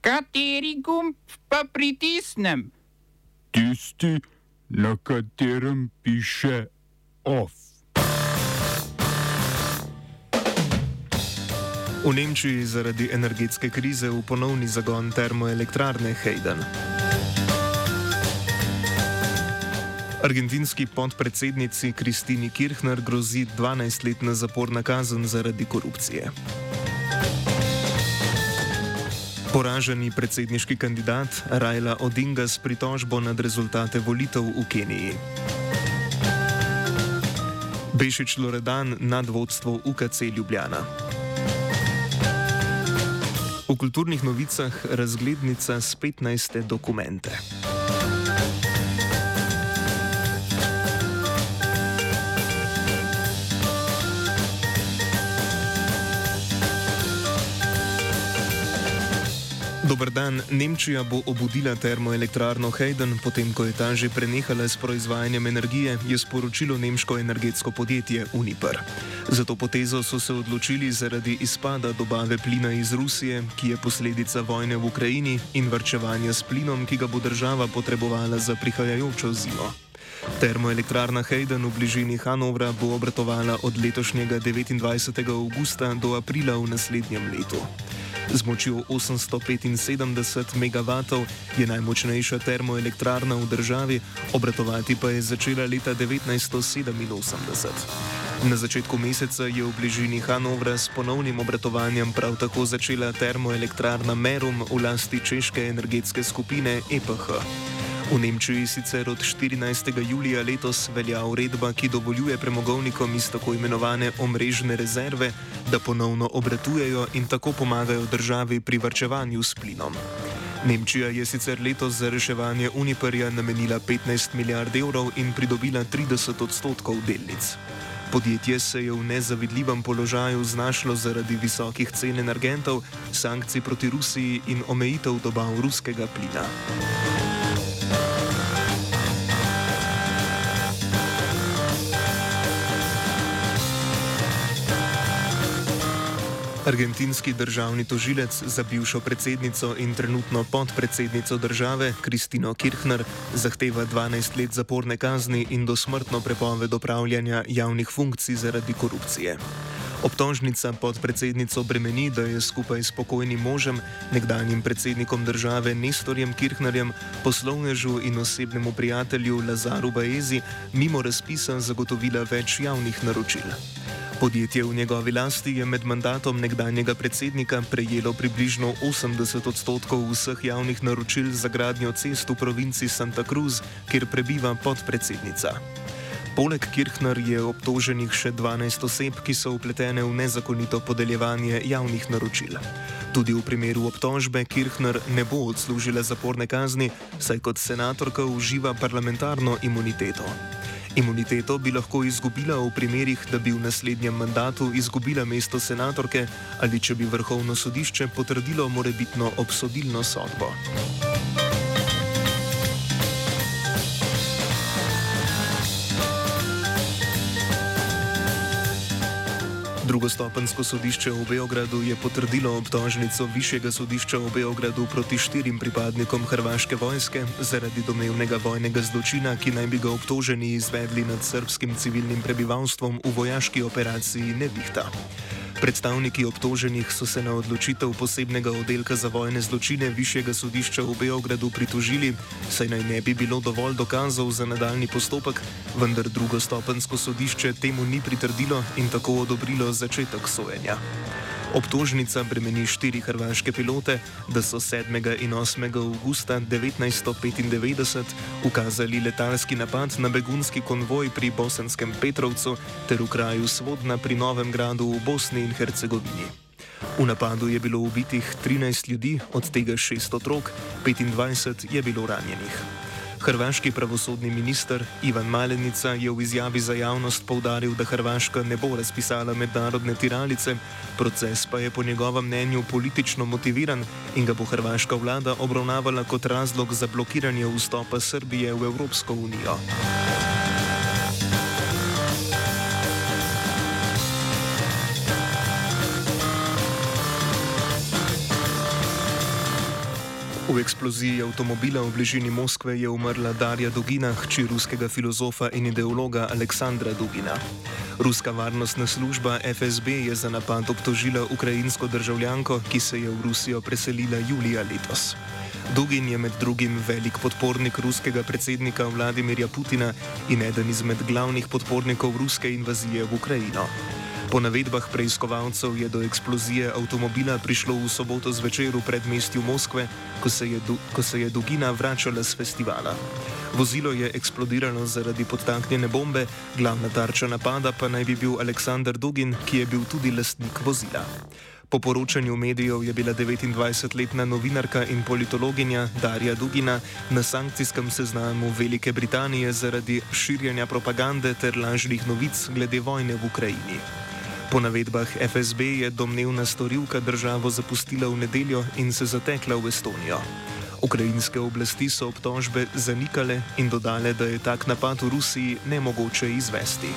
Kateri gumb pa pritisnem? Tisti, na katerem piše OF. V Nemčiji zaradi energetske krize v ponovni zagon termoelektrarne Hayden. Argentinski podpredsednici Kristini Kirchner grozi 12-letna zaporna kazen zaradi korupcije. Poraženi predsedniški kandidat Rajla Odinga s pritožbo nad rezultate volitev v Keniji. Bešič Loredan nad vodstvo UKC Ljubljana. V kulturnih novicah razglednica s 15 dokumente. Dober dan. Nemčija bo obudila termoelektrarno Hayden, potem ko je ta že prenehala s proizvajanjem energije, je sporočilo nemško energetsko podjetje Uniper. Za to potezo so se odločili zaradi izpada dobave plina iz Rusije, ki je posledica vojne v Ukrajini in vrčevanja s plinom, ki ga bo država potrebovala za prihajajočo zimo. Termoelektrarna Hayden v bližini Hanovra bo obratovala od letošnjega 29. augusta do aprila v naslednjem letu. Z močjo 875 MW je najmočnejša termoelektrarna v državi, obratovati pa je začela leta 1987. Na začetku meseca je v bližini Hanovra s ponovnim obratovanjem prav tako začela termoelektrarna Merum v lasti češke energetske skupine EPH. V Nemčiji sicer od 14. julija letos velja uredba, ki dovoljuje premogovnikom iz tako imenovane omrežne rezerve, da ponovno obratujejo in tako pomagajo državi pri vrčevanju s plinom. Nemčija je sicer letos za reševanje Uniperja namenila 15 milijard evrov in pridobila 30 odstotkov delnic. Podjetje se je v nezavidljivem položaju znašlo zaradi visokih cen energentov, sankcij proti Rusiji in omejitev dobav ruskega plina. Argentinski državni tožilec za bivšo predsednico in trenutno podpredsednico države Kristino Kirchner zahteva 12 let zaporne kazni in dosmrtno prepoved opravljanja javnih funkcij zaradi korupcije. Obtožnica podpredsednico bremeni, da je skupaj s pokojnim možem, nekdanjim predsednikom države Nestorjem Kirchnerjem, poslovnežu in osebnemu prijatelju Lazaru Baezi mimo razpisa zagotovila več javnih naročil. Podjetje v njegovi lasti je med mandatom nekdanjega predsednika prejelo približno 80 odstotkov vseh javnih naročil za gradnjo cest v provinci Santa Cruz, kjer prebiva podpredsednica. Poleg Kirchner je obtoženih še 12 oseb, ki so upletene v nezakonito podeljevanje javnih naročil. Tudi v primeru obtožbe Kirchner ne bo odslužila zaporne kazni, saj kot senatorka uživa parlamentarno imuniteto. Imuniteto bi lahko izgubila v primerih, da bi v naslednjem mandatu izgubila mesto senatorke ali če bi vrhovno sodišče potrdilo morebitno obsodilno sodbo. Drugostopensko sodišče v Beogradu je potrdilo obtožnico Višjega sodišča v Beogradu proti štirim pripadnikom hrvaške vojske zaradi domnevnega vojnega zločina, ki naj bi ga obtoženi izvedli nad srpskim civilnim prebivalstvom v vojaški operaciji Nevihta. Predstavniki obtoženih so se na odločitev posebnega oddelka za vojne zločine Višjega sodišča v Beogradu pritožili, saj naj ne bi bilo dovolj dokazov za nadaljni postopek, vendar drugostopensko sodišče temu ni pritrdilo in tako odobrilo začetek sojenja. Obtožnica bremeni štiri hrvaške pilote, da so 7. in 8. augusta 1995 ukazali letalski napad na begunski konvoj pri bosanskem Petrovcu ter v kraju Svodna pri Novem gradu v Bosni in Hercegovini. V napadu je bilo ubitih 13 ljudi, od tega 6 otrok, 25 je bilo ranjenih. Hrvaški pravosodni minister Ivan Malenica je v izjavi za javnost povdaril, da Hrvaška ne bo razpisala mednarodne tiralice, proces pa je po njegovem mnenju politično motiviran in ga bo hrvaška vlada obravnavala kot razlog za blokiranje vstopa Srbije v Evropsko unijo. V eksploziji avtomobila v bližini Moskve je umrla Darja Dugina, hči ruskega filozofa in ideologa Aleksandra Dugina. Ruska varnostna služba FSB je za napad obtožila ukrajinsko državljanko, ki se je v Rusijo preselila julija letos. Dugin je med drugim velik podpornik ruskega predsednika Vladimirja Putina in eden izmed glavnih podpornikov ruske invazije v Ukrajino. Po navedbah preiskovalcev je do eksplozije avtomobila prišlo v soboto zvečer v predmestju Moskve, ko se je, ko se je Dugina vračala z festivala. Vozilo je eksplodiralo zaradi podtaknjene bombe, glavna tarča napada pa naj bi bil Aleksandr Dugin, ki je bil tudi lastnik vozila. Po poročanju medijev je bila 29-letna novinarka in politologinja Darja Dugina na sankcijskem seznamu Velike Britanije zaradi širjenja propagande ter lažnih novic glede vojne v Ukrajini. Po navedbah FSB je domnevna storilka državo zapustila v nedeljo in se zatekla v Estonijo. Ukrajinske oblasti so obtožbe zanikale in dodale, da je tak napad v Rusiji nemogoče izvesti.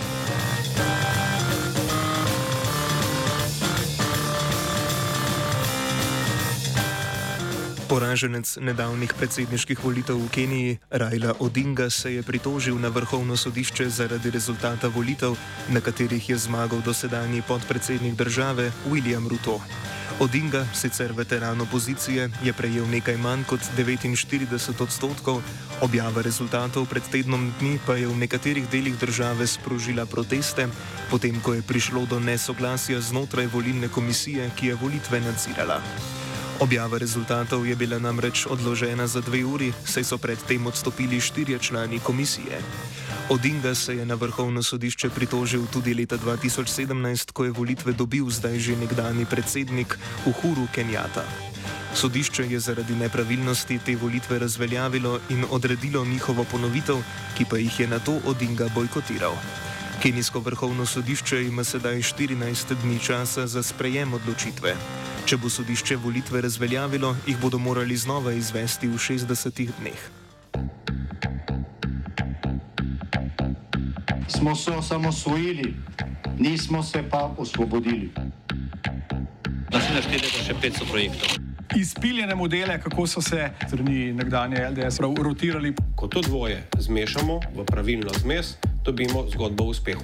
Poraženec nedavnih predsedniških volitev v Keniji, Raila Odinga, se je pritožil na vrhovno sodišče zaradi rezultata volitev, na katerih je zmagal dosedanji podpredsednik države William Ruto. Odinga, sicer veteran opozicije, je prejel nekaj manj kot 49 odstotkov, objava rezultatov pred tednom dni pa je v nekaterih delih države sprožila proteste, potem ko je prišlo do nesoglasja znotraj volilne komisije, ki je volitve nadzirala. Objava rezultatov je bila namreč odložena za dve uri, saj so predtem odstopili štirje člani komisije. Odinga se je na vrhovno sodišče pritožil tudi leta 2017, ko je volitve dobil zdaj že nekdani predsednik Uhuru Kenjata. Sodišče je zaradi nepravilnosti te volitve razveljavilo in odredilo njihovo ponovitev, ki pa jih je na to Odinga bojkotiral. Kenijsko vrhovno sodišče ima sedaj 14 dni časa za sprejem odločitve. Če bo sodišče volitve razveljavilo, jih bodo morali znova izvesti v 60 dneh. Smo se osamosvojili, nismo se pa osvobodili. Naslednje štiri leta še 500 projektov. Izpiljene modele, kako so se strani nekdanje LDS rotirali. Ko to dvoje zmešamo v pravilno zmes, dobimo zgodbo o uspehu.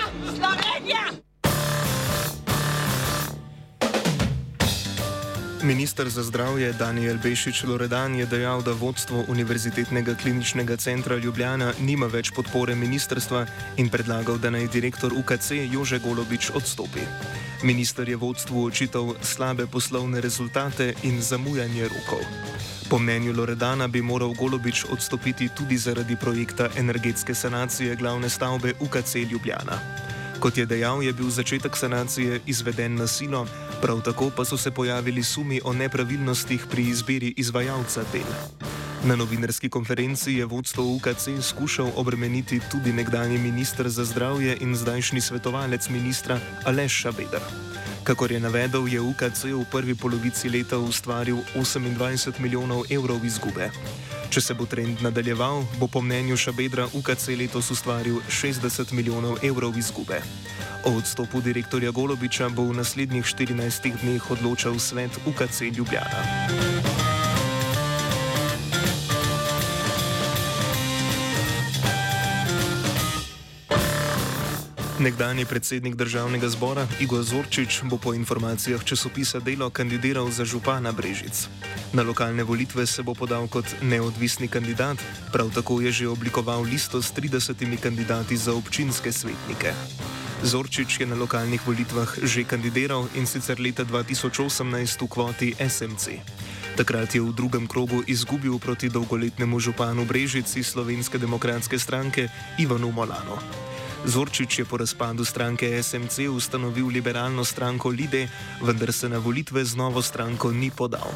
Ministr za zdravje Daniel Bešič Loredan je dejal, da vodstvo Univerzitetnega kliničnega centra Ljubljana nima več podpore ministrstva in predlagal, da naj direktor UKC Jože Golobič odstopi. Minister je vodstvu očital slabe poslovne rezultate in zamujanje rokov. Po mnenju Loredana bi moral Golobič odstopiti tudi zaradi projekta energetske sanacije glavne stavbe UKC Ljubljana. Kot je dejal, je bil začetek sanacije izveden na silo, prav tako pa so se pojavili sumi o nepravilnostih pri izbiri izvajalca del. Na novinarski konferenci je vodstvo UKC skušal obremeniti tudi nekdani ministr za zdravje in zdajšnji svetovalec ministra Aleš Šabeder. Kakor je navedel, je UKC v prvi polovici leta ustvaril 28 milijonov evrov izgube. Če se bo trend nadaljeval, bo po mnenju Šabedra UKC letos ustvaril 60 milijonov evrov izgube. O odstopu direktorja Golobiča bo v naslednjih 14 dneh odločal svet UKC Ljubljana. Nekdani predsednik državnega zbora Igor Zorčič bo po informacijah časopisa Delo kandidiral za župana Brežic. Na lokalne volitve se bo podal kot neodvisni kandidat, prav tako je že oblikoval listo s 30 kandidati za občinske svetnike. Zorčič je na lokalnih volitvah že kandidiral in sicer leta 2018 v kvoti SMC. Takrat je v drugem krogu izgubil proti dolgoletnemu županu Brežici Slovenske demokratske stranke Ivanu Molano. Zorčič je po razpadu stranke SMC ustanovil liberalno stranko Lide, vendar se na volitve z novo stranko ni podal.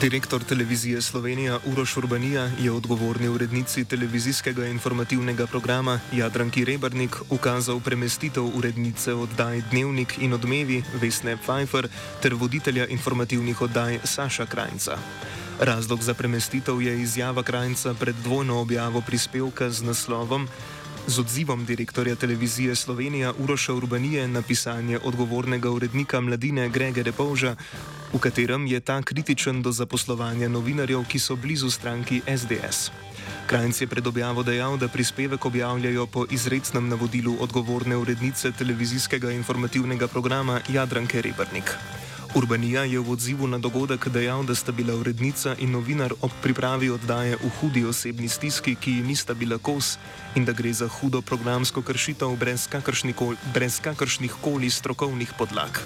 Direktor televizije Slovenija Uroš Urbanija je odgovorni urednici televizijskega informativnega programa Jadranki Rebrnik ukazal premestitev urednice oddaj Dnevnik in odmevi Vesne Pfeiffer ter voditelja informativnih oddaj Saša Krajnca. Razlog za premestitev je izjava Krajnca pred dvojno objavo prispevka z naslovom z odzivom direktorja televizije Slovenija Uroša Urbanije na pisanje odgovornega urednika mladine Grege Repovža, v katerem je ta kritičen do zaposlovanja novinarjev, ki so blizu stranki SDS. Krajnc je pred objavo dejal, da prispevek objavljajo po izrednem navodilu odgovorne urednice televizijskega informativnega programa Jadranke Rebrnik. Urbanija je v odzivu na dogodek dejal, da sta bila urednica in novinar ob pripravi oddaje v hudi osebni stiski, ki ji nista bila kos, in da gre za hudo programsko kršitev brez kakršnih koli strokovnih podlag.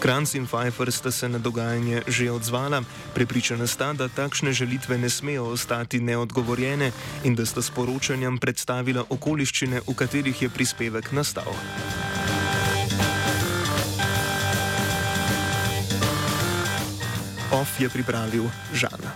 Kranc in Pfeiffer sta se na dogajanje že odzvala, prepričana sta, da takšne želitve ne smejo ostati neodgovorjene in da sta s poročanjem predstavila okoliščine, v katerih je prispevek nastal. OF je pripravil Žana.